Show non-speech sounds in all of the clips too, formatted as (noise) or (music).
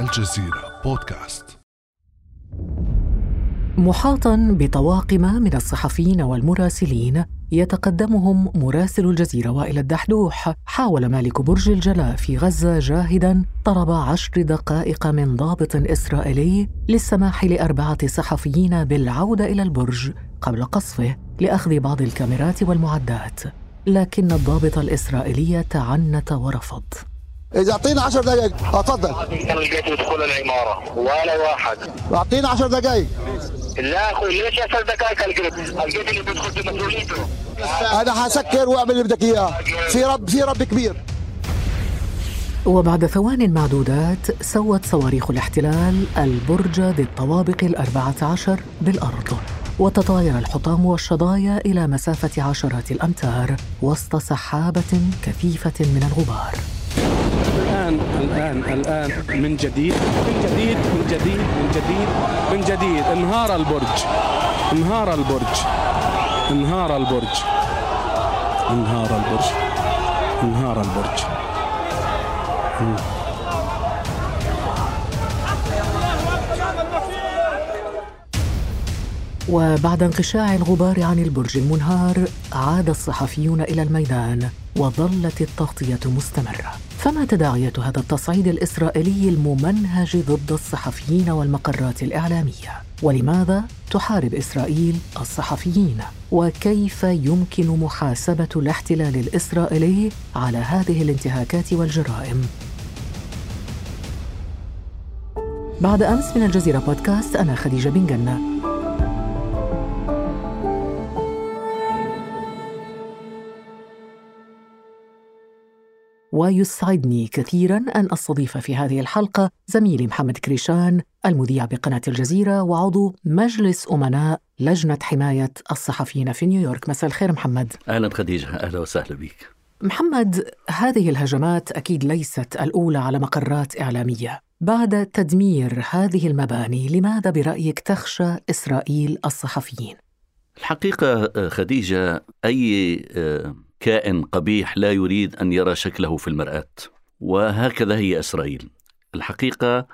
الجزيرة بودكاست. محاطا بطواقم من الصحفيين والمراسلين يتقدمهم مراسل الجزيرة وائل الدحدوح حاول مالك برج الجلاء في غزة جاهدا طلب عشر دقائق من ضابط إسرائيلي للسماح لأربعة صحفيين بالعودة إلى البرج قبل قصفه لأخذ بعض الكاميرات والمعدات لكن الضابط الإسرائيلي تعنت ورفض. إذا أعطينا 10 دقائق اتفضل كانوا لقيت يدخل العمارة ولا واحد. أعطينا 10 دقائق لا أخوي ليش 10 دقائق القيت القيت اللي بيدخل بمسؤوليته أنا حسكر وأعمل اللي بدك إياه. في رب في رب كبير. وبعد ثوان معدودات سوت صواريخ الاحتلال البرج ذي الطوابق الأربعة عشر بالأرض وتطاير الحطام والشظايا إلى مسافة عشرات الأمتار وسط سحابة كثيفة من الغبار. الآن الآن الآن من جديد من جديد من جديد من جديد من جديد. انهار البرج انهار البرج انهار البرج انهار البرج انهار البرج. وبعد انقشاع الغبار عن البرج المنهار عاد الصحفيون إلى الميدان وظلت التغطية مستمرة. فما تداعيات هذا التصعيد الإسرائيلي الممنهج ضد الصحفيين والمقرات الإعلامية؟ ولماذا تحارب إسرائيل الصحفيين؟ وكيف يمكن محاسبة الاحتلال الإسرائيلي على هذه الانتهاكات والجرائم؟ بعد أمس من الجزيرة بودكاست أنا خديجة بن جنة. ويسعدني كثيرا أن أستضيف في هذه الحلقة زميلي محمد كريشان المذيع بقناة الجزيرة وعضو مجلس أمناء لجنة حماية الصحفيين في نيويورك. مساء الخير محمد. أهلا خديجة أهلا وسهلا بك. محمد هذه الهجمات أكيد ليست الأولى على مقرات إعلامية. بعد تدمير هذه المباني لماذا برأيك تخشى إسرائيل الصحفيين؟ الحقيقة خديجة أي كائن قبيح لا يريد أن يرى شكله في المرآة. وهكذا هي إسرائيل. الحقيقة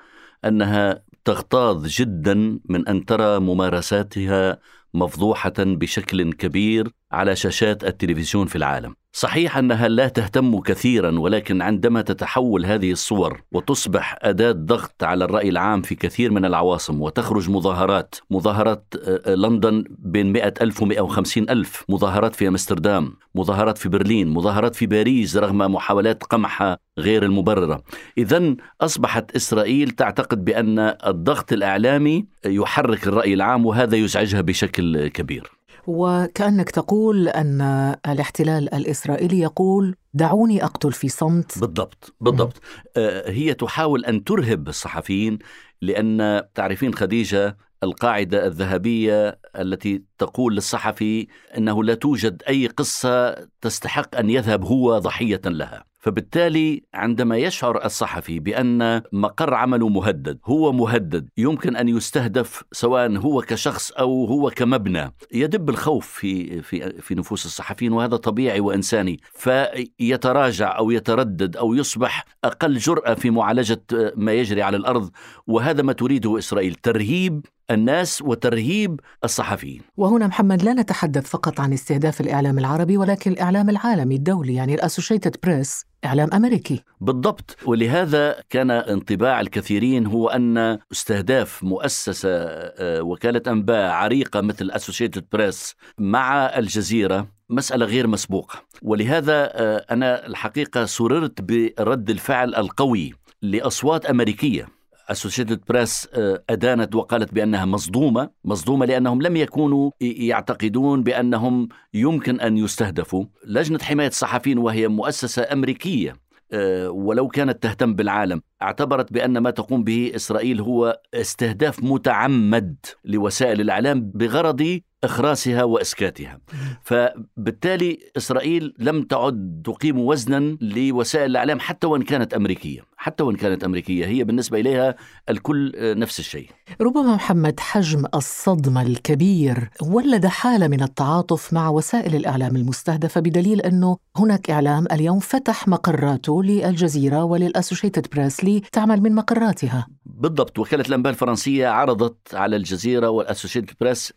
أنها تغتاظ جدا من أن ترى ممارساتها مفضوحة بشكل كبير على شاشات التلفزيون في العالم. صحيح أنها لا تهتم كثيرا ولكن عندما تتحول هذه الصور وتصبح أداة ضغط على الرأي العام في كثير من العواصم وتخرج مظاهرات مظاهرات آه، لندن بين 100 ألف و 150 ألف مظاهرات في أمستردام مظاهرات في برلين مظاهرات في باريس رغم محاولات قمعها غير المبررة. إذا أصبحت إسرائيل تعتقد بأن الضغط الإعلامي يحرك الرأي العام وهذا يزعجها بشكل كبير. وكأنك تقول أن الاحتلال الإسرائيلي يقول دعوني أقتل في صمت. بالضبط بالضبط. آه هي تحاول أن ترهب الصحفيين لأن تعرفين خديجة القاعدة الذهبية التي تقول للصحفي أنه لا توجد أي قصة تستحق أن يذهب هو ضحية لها. فبالتالي عندما يشعر الصحفي بأن مقر عمله مهدد هو مهدد يمكن أن يستهدف سواء هو كشخص أو هو كمبنى. يدب الخوف في في في نفوس الصحفيين وهذا طبيعي وإنساني. فيتراجع أو يتردد أو يصبح أقل جرأة في معالجة ما يجري على الأرض وهذا ما تريده إسرائيل ترهيب الناس وترهيب الصحفيين. وهنا محمد لا نتحدث فقط عن استهداف الإعلام العربي ولكن الإعلام العالمي الدولي يعني الأسوشيتد بريس إعلام أمريكي. بالضبط. ولهذا كان انطباع الكثيرين هو أن استهداف مؤسسة آه، وكالة أنباء عريقة مثل أسوشيتد بريس مع الجزيرة مسألة غير مسبوقة. ولهذا آه، أنا الحقيقة سررت برد الفعل القوي لأصوات أمريكية. اسوشيتد بريس آه، أدانت وقالت بأنها مصدومة، مصدومة لأنهم لم يكونوا يعتقدون بأنهم يمكن أن يستهدفوا، لجنة حماية الصحفيين وهي مؤسسة أمريكية آه، ولو كانت تهتم بالعالم. اعتبرت بأن ما تقوم به إسرائيل هو استهداف متعمد لوسائل الإعلام بغرض اخراسها وإسكاتها. فبالتالي إسرائيل لم تعد تقيم وزنا لوسائل الإعلام حتى وإن كانت أمريكية حتى وإن كانت أمريكية. هي بالنسبة إليها الكل نفس الشيء. ربما محمد حجم الصدمة الكبير ولد حالة من التعاطف مع وسائل الإعلام المستهدفة بدليل أنه هناك إعلام اليوم فتح مقراته للجزيرة وللأسوشيتد بريس لتعمل من مقراتها. بالضبط وكالة الأنباء الفرنسية عرضت على الجزيرة والأسوشيتد بريس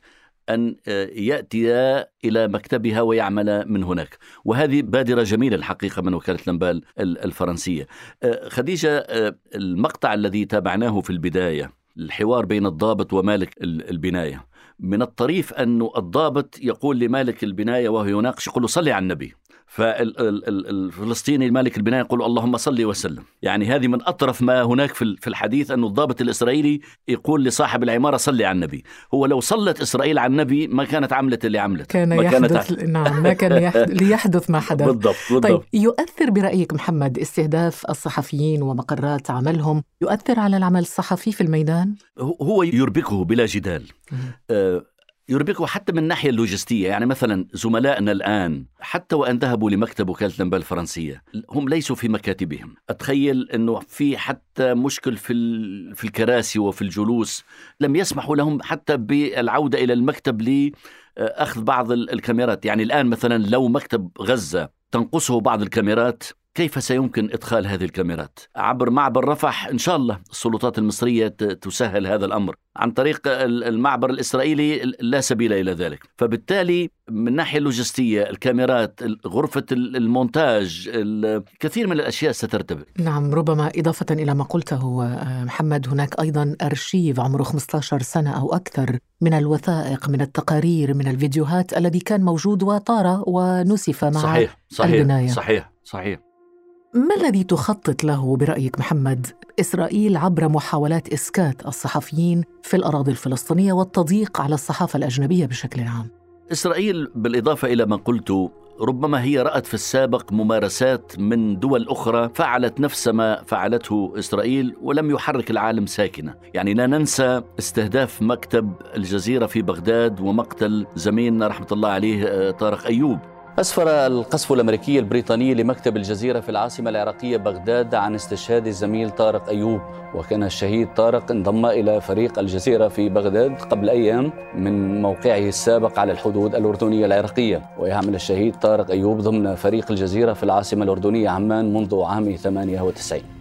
أن آه، يأتي إلى مكتبها ويعمل من هناك. وهذه بادرة جميلة الحقيقة من وكالة الأنباء ال- الفرنسية. آه، خديجة آه، المقطع الذي تابعناه في البداية الحوار بين الضابط ومالك ال- البناية. من الطريف أن الضابط يقول لمالك البناية وهو يناقش يقول له صلي على النبي. فالفلسطيني مالك البناية يقول اللهم صل وسلم. يعني هذه من أطرف ما هناك في الحديث أن الضابط الإسرائيلي يقول لصاحب العمارة صلي على النبي. هو لو صلت إسرائيل على النبي ما كانت عملت اللي عملت كان ما كانت يحدث نعم ما كان يحدث (laughs) ليحدث ما حدث. بالضبط بالضبط. طيب يؤثر برأيك محمد استهداف الصحفيين ومقرات عملهم يؤثر على العمل الصحفي في الميدان؟ هو يربكه بلا جدال. يربكه حتى من الناحية اللوجستية. يعني مثلا زملائنا الآن حتى وأن ذهبوا لمكتب وكالة الأنباء الفرنسية هم ليسوا في مكاتبهم. أتخيل أنه في حتى مشكل في, في الكراسي وفي الجلوس. لم يسمحوا لهم حتى بالعودة إلى المكتب لأخذ بعض ال- الكاميرات. يعني الآن مثلا لو مكتب غزة تنقصه بعض الكاميرات كيف سيمكن إدخال هذه الكاميرات؟ عبر معبر رفح إن شاء الله السلطات المصرية ت- تسهل هذا الأمر. عن طريق ال- المعبر الإسرائيلي لا سبيل إلى ذلك. فبالتالي من الناحيه اللوجستية الكاميرات ال- المونتاج ال- كثير من الأشياء سترتبك نعم ربما إضافة إلى ما قلته آه، محمد هناك أيضا أرشيف عمره 15 سنة أو أكثر من الوثائق من التقارير من الفيديوهات الذي كان موجود وطار ونسف مع صحيح صحيح البناية. صحيح صحيح. ما الذي تخطط له برأيك محمد؟ إسرائيل عبر محاولات إسكات الصحفيين في الأراضي الفلسطينية والتضييق على الصحافة الأجنبية بشكل عام؟ إسرائيل بالإضافة إلى ما قلت ربما هي رأت في السابق ممارسات من دول أخرى فعلت نفس ما فعلته إسرائيل ولم يحرك العالم ساكنة. يعني لا ننسى استهداف مكتب الجزيرة في بغداد ومقتل زميلنا رحمة الله عليه آه، طارق أيوب. أسفر القصف الأمريكي البريطاني لمكتب الجزيرة في العاصمة العراقية بغداد عن استشهاد الزميل طارق أيوب. وكان الشهيد طارق انضم إلى فريق الجزيرة في بغداد قبل أيام من موقعه السابق على الحدود الأردنية العراقية. ويعمل الشهيد طارق أيوب ضمن فريق الجزيرة في العاصمة الأردنية عمان منذ عام 98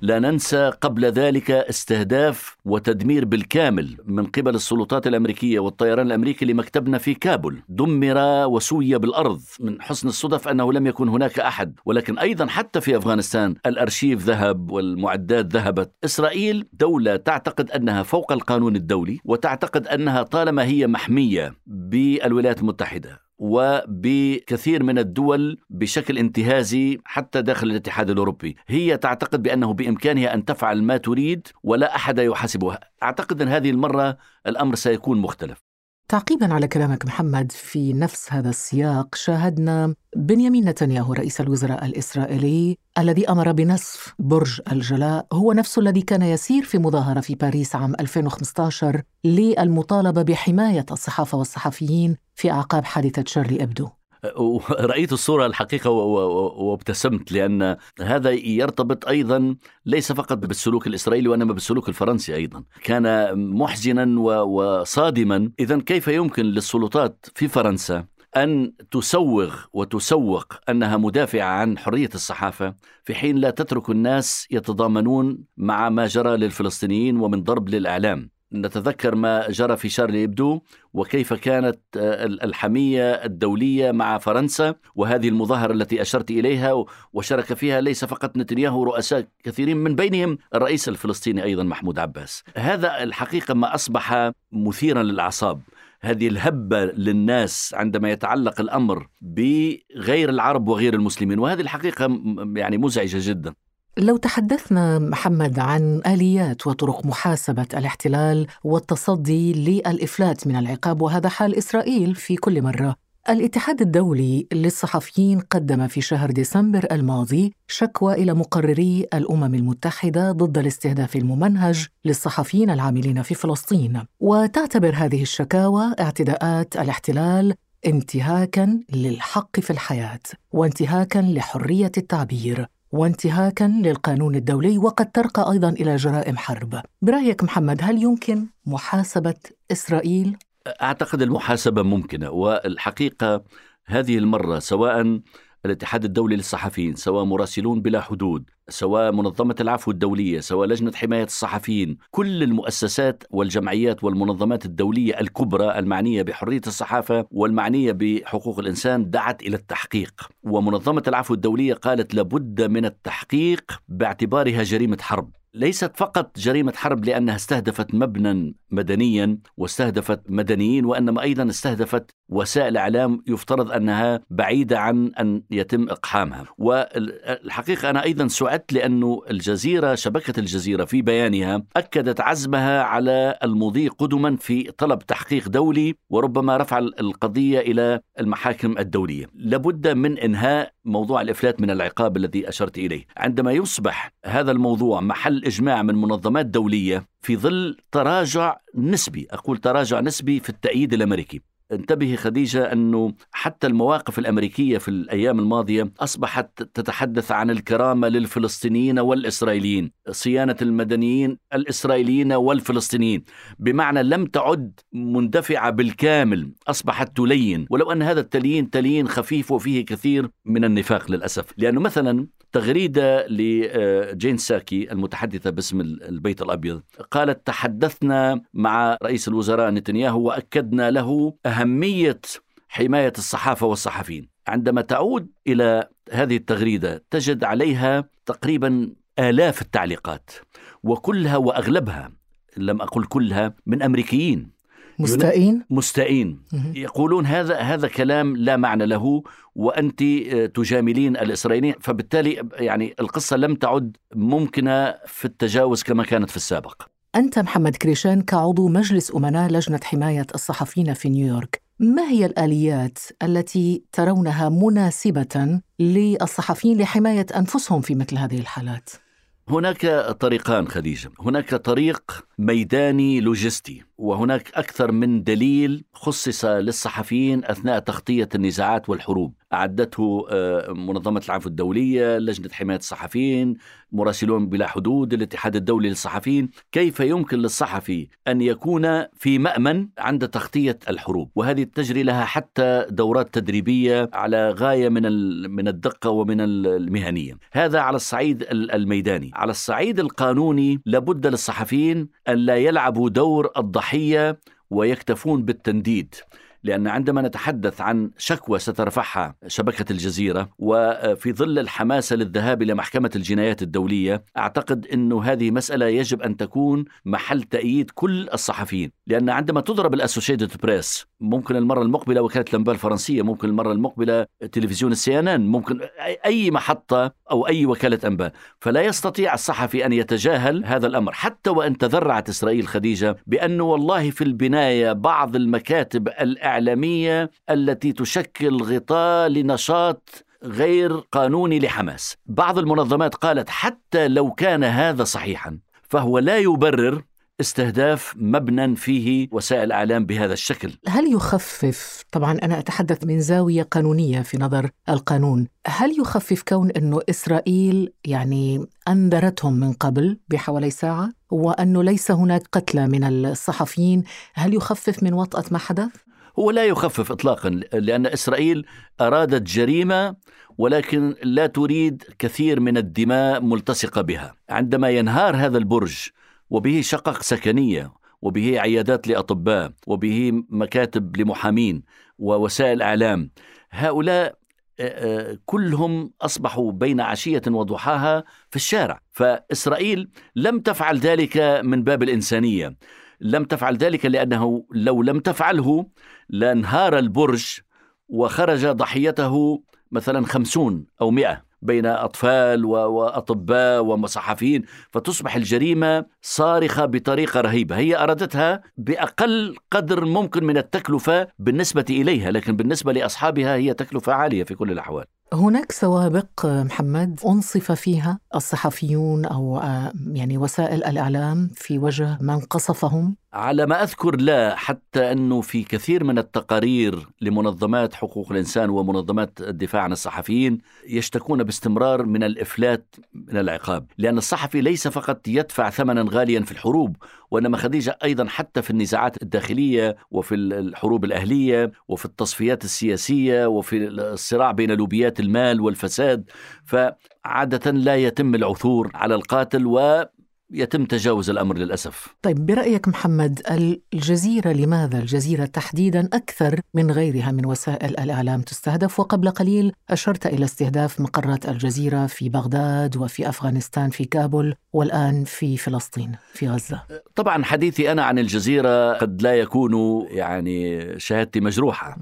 لا ننسى قبل ذلك استهداف وتدمير بالكامل من قبل السلطات الأمريكية والطيران الأمريكي لمكتبنا في كابول، دمر وسوي بالأرض، من حسن الصدف أنه لم يكن هناك أحد، ولكن أيضا حتى في أفغانستان الأرشيف ذهب والمعدات ذهبت، إسرائيل دولة تعتقد أنها فوق القانون الدولي وتعتقد أنها طالما هي محمية بالولايات المتحدة. وبكثير من الدول بشكل انتهازي حتى داخل الاتحاد الأوروبي، هي تعتقد بأنه بإمكانها أن تفعل ما تريد ولا أحد يحاسبها، أعتقد أن هذه المرة الأمر سيكون مختلف. تعقيبا على كلامك محمد في نفس هذا السياق شاهدنا بنيامين نتنياهو رئيس الوزراء الإسرائيلي الذي أمر بنسف برج الجلاء هو نفسه الذي كان يسير في مظاهرة في باريس عام 2015 للمطالبة بحماية الصحافة والصحفيين في أعقاب حادثة شارلي أبدو. (laughs) رأيت الصورة الحقيقة وابتسمت لأن هذا يرتبط أيضا ليس فقط بالسلوك الإسرائيلي وإنما بالسلوك الفرنسي أيضا. كان محزنا وصادما. إذا كيف يمكن للسلطات في فرنسا أن تسوغ وتسوق أنها مدافعة عن حرية الصحافة في حين لا تترك الناس يتضامنون مع ما جرى للفلسطينيين ومن ضرب للإعلام؟ نتذكر ما جرى في شارلي إبدو وكيف كانت الحمية الدولية مع فرنسا وهذه المظاهرة التي أشرت إليها وشارك فيها ليس فقط نتنياهو رؤساء كثيرين من بينهم الرئيس الفلسطيني أيضا محمود عباس. هذا الحقيقة ما أصبح مثيرا للأعصاب. هذه الهبة للناس عندما يتعلق الأمر بغير العرب وغير المسلمين وهذه الحقيقة يعني مزعجة جدا. لو تحدثنا محمد عن آليات وطرق محاسبة الاحتلال والتصدي للإفلات من العقاب وهذا حال إسرائيل في كل مرة. الاتحاد الدولي للصحفيين قدم في شهر ديسمبر الماضي شكوى إلى مقرري الأمم المتحدة ضد الاستهداف الممنهج للصحفيين العاملين في فلسطين. وتعتبر هذه الشكاوى اعتداءات الاحتلال انتهاكا للحق في الحياة وانتهاكا لحرية التعبير. وانتهاكا للقانون الدولي وقد ترقى أيضا إلى جرائم حرب. برأيك محمد هل يمكن محاسبة إسرائيل؟ أعتقد المحاسبة ممكنة والحقيقة هذه المرة سواء الاتحاد الدولي للصحفيين سواء مراسلون بلا حدود سواء منظمة العفو الدولية سواء لجنة حماية الصحفيين كل المؤسسات والجمعيات والمنظمات الدولية الكبرى المعنية بحرية الصحافة والمعنية بحقوق الإنسان دعت إلى التحقيق. ومنظمة العفو الدولية قالت لابد من التحقيق باعتبارها جريمة حرب. ليست فقط جريمة حرب لأنها استهدفت مبنى مدنيا واستهدفت مدنيين وإنما أيضا استهدفت وسائل إعلام يفترض أنها بعيدة عن أن يتم إقحامها. والحقيقة أنا أيضا سعدت لأن الجزيرة شبكة الجزيرة في بيانها أكدت عزمها على المضي قدما في طلب تحقيق دولي وربما رفع القضية إلى المحاكم الدولية. لابد من إنهاء موضوع الإفلات من العقاب الذي أشرت إليه. عندما يصبح هذا الموضوع محل إجماع من منظمات دولية في ظل تراجع نسبي أقول تراجع نسبي في التأييد الأمريكي. انتبهي خديجة أنه حتى المواقف الأمريكية في الأيام الماضية أصبحت تتحدث عن الكرامة للفلسطينيين والإسرائيليين صيانة المدنيين الإسرائيليين والفلسطينيين بمعنى لم تعد مندفعة بالكامل أصبحت تلين. ولو أن هذا التليين تليين خفيف وفيه كثير من النفاق للأسف. لأنه مثلا تغريدة لجين ساكي المتحدثة باسم البيت الأبيض قالت تحدثنا مع رئيس الوزراء نتنياهو وأكدنا له أهمية حماية الصحافة والصحفيين. عندما تعود إلى هذه التغريدة تجد عليها تقريبا آلاف التعليقات وكلها وأغلبها لم أقل كلها من أمريكيين. مستائين؟ مستائين. يقولون هذا هذا كلام لا معنى له وأنت تجاملين الإسرائيليين فبالتالي يعني القصة لم تعد ممكنة في التجاوز كما كانت في السابق. أنت محمد كريشان كعضو مجلس أمناء لجنة حماية الصحفيين في نيويورك. ما هي الآليات التي ترونها مناسبة للصحفيين لحماية أنفسهم في مثل هذه الحالات؟ هناك طريقان خديجة. هناك طريق ميداني لوجستي. وهناك أكثر من دليل خصص للصحفيين أثناء تغطية النزاعات والحروب. أعدته آه، منظمة العفو الدولية لجنة حماية الصحفيين مراسلون بلا حدود الاتحاد الدولي للصحفيين. كيف يمكن للصحفي أن يكون في مأمن عند تغطية الحروب؟ وهذه تجري لها حتى دورات تدريبية على غاية من من الدقة ومن المهنية. هذا على الصعيد الميداني. على الصعيد القانوني لابد للصحفيين أن لا يلعبوا دور الضحية ويكتفون بالتنديد. لأن عندما نتحدث عن شكوى سترفعها شبكة الجزيرة وفي ظل الحماسة للذهاب إلى محكمة الجنايات الدولية أعتقد أن هذه مسألة يجب أن تكون محل تأييد كل الصحفيين. لأن عندما تضرب الأسوشيتد بريس ممكن المرة المقبلة وكالة الأنباء الفرنسية ممكن المرة المقبلة تلفزيون السي إن إن ممكن أي محطة أو أي وكالة أنباء. فلا يستطيع الصحفي أن يتجاهل هذا الأمر. حتى وأن تذرعت إسرائيل خديجة بأنه والله في البناية بعض المكاتب الإعلامية التي تشكل غطاء لنشاط غير قانوني لحماس بعض المنظمات قالت حتى لو كان هذا صحيحا فهو لا يبرر استهداف مبنى فيه وسائل إعلام بهذا الشكل. هل يخفف طبعا أنا أتحدث من زاوية قانونية في نظر القانون، هل يخفف كون إنه إسرائيل يعني انذرتهم من قبل بحوالي ساعة وأنه ليس هناك قتلى من الصحفيين، هل يخفف من وطأة ما حدث؟ هو لا يخفف اطلاقا لأن إسرائيل أرادت جريمة ولكن لا تريد كثير من الدماء ملتصقة بها. عندما ينهار هذا البرج وبه شقق سكنية وبه عيادات لأطباء وبه مكاتب لمحامين ووسائل إعلام هؤلاء كلهم أصبحوا بين عشية وضحاها في الشارع فإسرائيل لم تفعل ذلك من باب الإنسانية لم تفعل ذلك لأنه لو لم تفعله لانهار البرج وخرج ضحيته مثلا خمسون أو مئة بين أطفال وأطباء وصحفيين فتصبح الجريمة صارخة بطريقة رهيبة. هي أرادتها بأقل قدر ممكن من التكلفة بالنسبة إليها لكن بالنسبة لأصحابها هي تكلفة عالية في كل الأحوال. هناك سوابق محمد أنصف فيها الصحفيون أو يعني وسائل الإعلام في وجه من قصفهم على ما أذكر لا حتى أنه في كثير من التقارير لمنظمات حقوق الإنسان ومنظمات الدفاع عن الصحفيين يشتكون باستمرار من الإفلات من العقاب لأن الصحفي ليس فقط يدفع ثمنا غاليا في الحروب وإنما خديجة أيضا حتى في النزاعات الداخلية وفي الحروب الأهلية وفي التصفيات السياسية وفي الصراع بين لوبيات المال والفساد فعادة لا يتم العثور على القاتل و يتم تجاوز الأمر للأسف. طيب برأيك محمد الجزيرة لماذا الجزيرة تحديدا أكثر من غيرها من وسائل الإعلام تستهدف وقبل قليل أشرت إلى استهداف مقرات الجزيرة في بغداد وفي أفغانستان في كابول والآن في فلسطين في غزة. طبعا حديثي أنا عن الجزيرة قد لا يكون يعني شهادتي مجروحة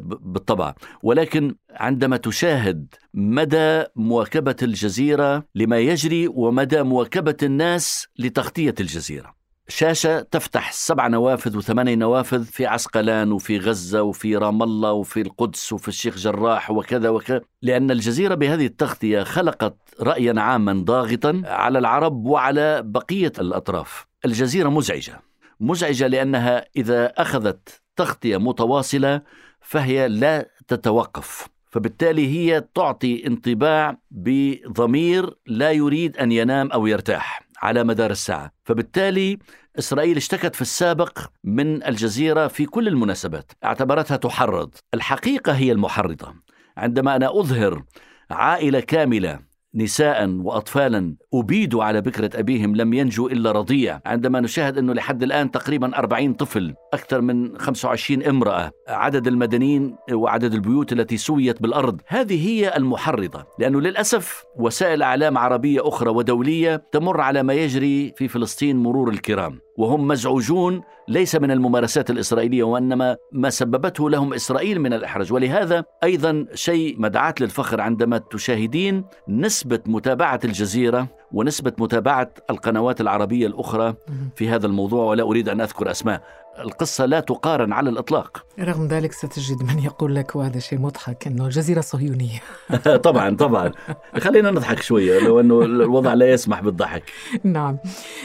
بالطبع ولكن عندما تشاهد مدى مواكبة الجزيرة لما يجري ومدى مواكبة الناس لتغطية الجزيرة. شاشة تفتح سبع نوافذ وثمانية نوافذ في عسقلان وفي غزة وفي رام الله وفي القدس وفي الشيخ جراح وكذا وكذا. لأن الجزيرة بهذه التغطية خلقت رأيا عاما ضاغطا على العرب وعلى بقية الأطراف. الجزيرة مزعجة. مزعجة لأنها إذا أخذت تغطية متواصلة فهي لا تتوقف. فبالتالي هي تعطي انطباع بضمير لا يريد أن ينام أو يرتاح على مدار الساعة، فبالتالي إسرائيل اشتكت في السابق من الجزيرة في كل المناسبات، اعتبرتها تحرض، الحقيقة هي المحرضة، عندما أنا أظهر عائلة كاملة نساء واطفالا ابيدوا على بكرة أبيهم لم ينجوا إلا رضيع عندما نشاهد إنه لحد الآن تقريبا 40 طفل أكثر من 25 امرأة عدد المدنيين وعدد البيوت التي سويت بالأرض. هذه هي المحرضة لأنه للأسف وسائل إعلام عربية أخرى ودولية تمر على ما يجري في فلسطين مرور الكرام وهم مزعوجون ليس من الممارسات الإسرائيلية وإنما ما سببته لهم إسرائيل من الإحراج. ولهذا أيضا شيء مدعاة للفخر عندما تشاهدين نسبة متابعة الجزيرة ونسبة متابعة القنوات العربية الأخرى في هذا الموضوع ولا أريد أن أذكر أسماء. القصة لا تقارن على الإطلاق. رغم ذلك ستجد من يقول لك وهذا شيء مضحك أنه الجزيرة صهيونية (laughs) طبعا طبعا. خلينا نضحك شوية لو أنه الوضع لا يسمح بالضحك. نعم.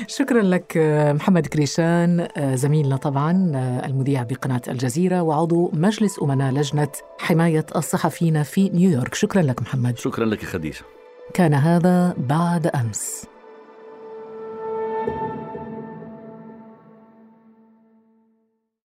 شكرا لك محمد كريشان زميلنا طبعا المذيع بقناة الجزيرة وعضو مجلس أمناء لجنة حماية الصحفيين في نيويورك. شكرا لك محمد. شكرا لك خديجة. كان هذا بعد أمس.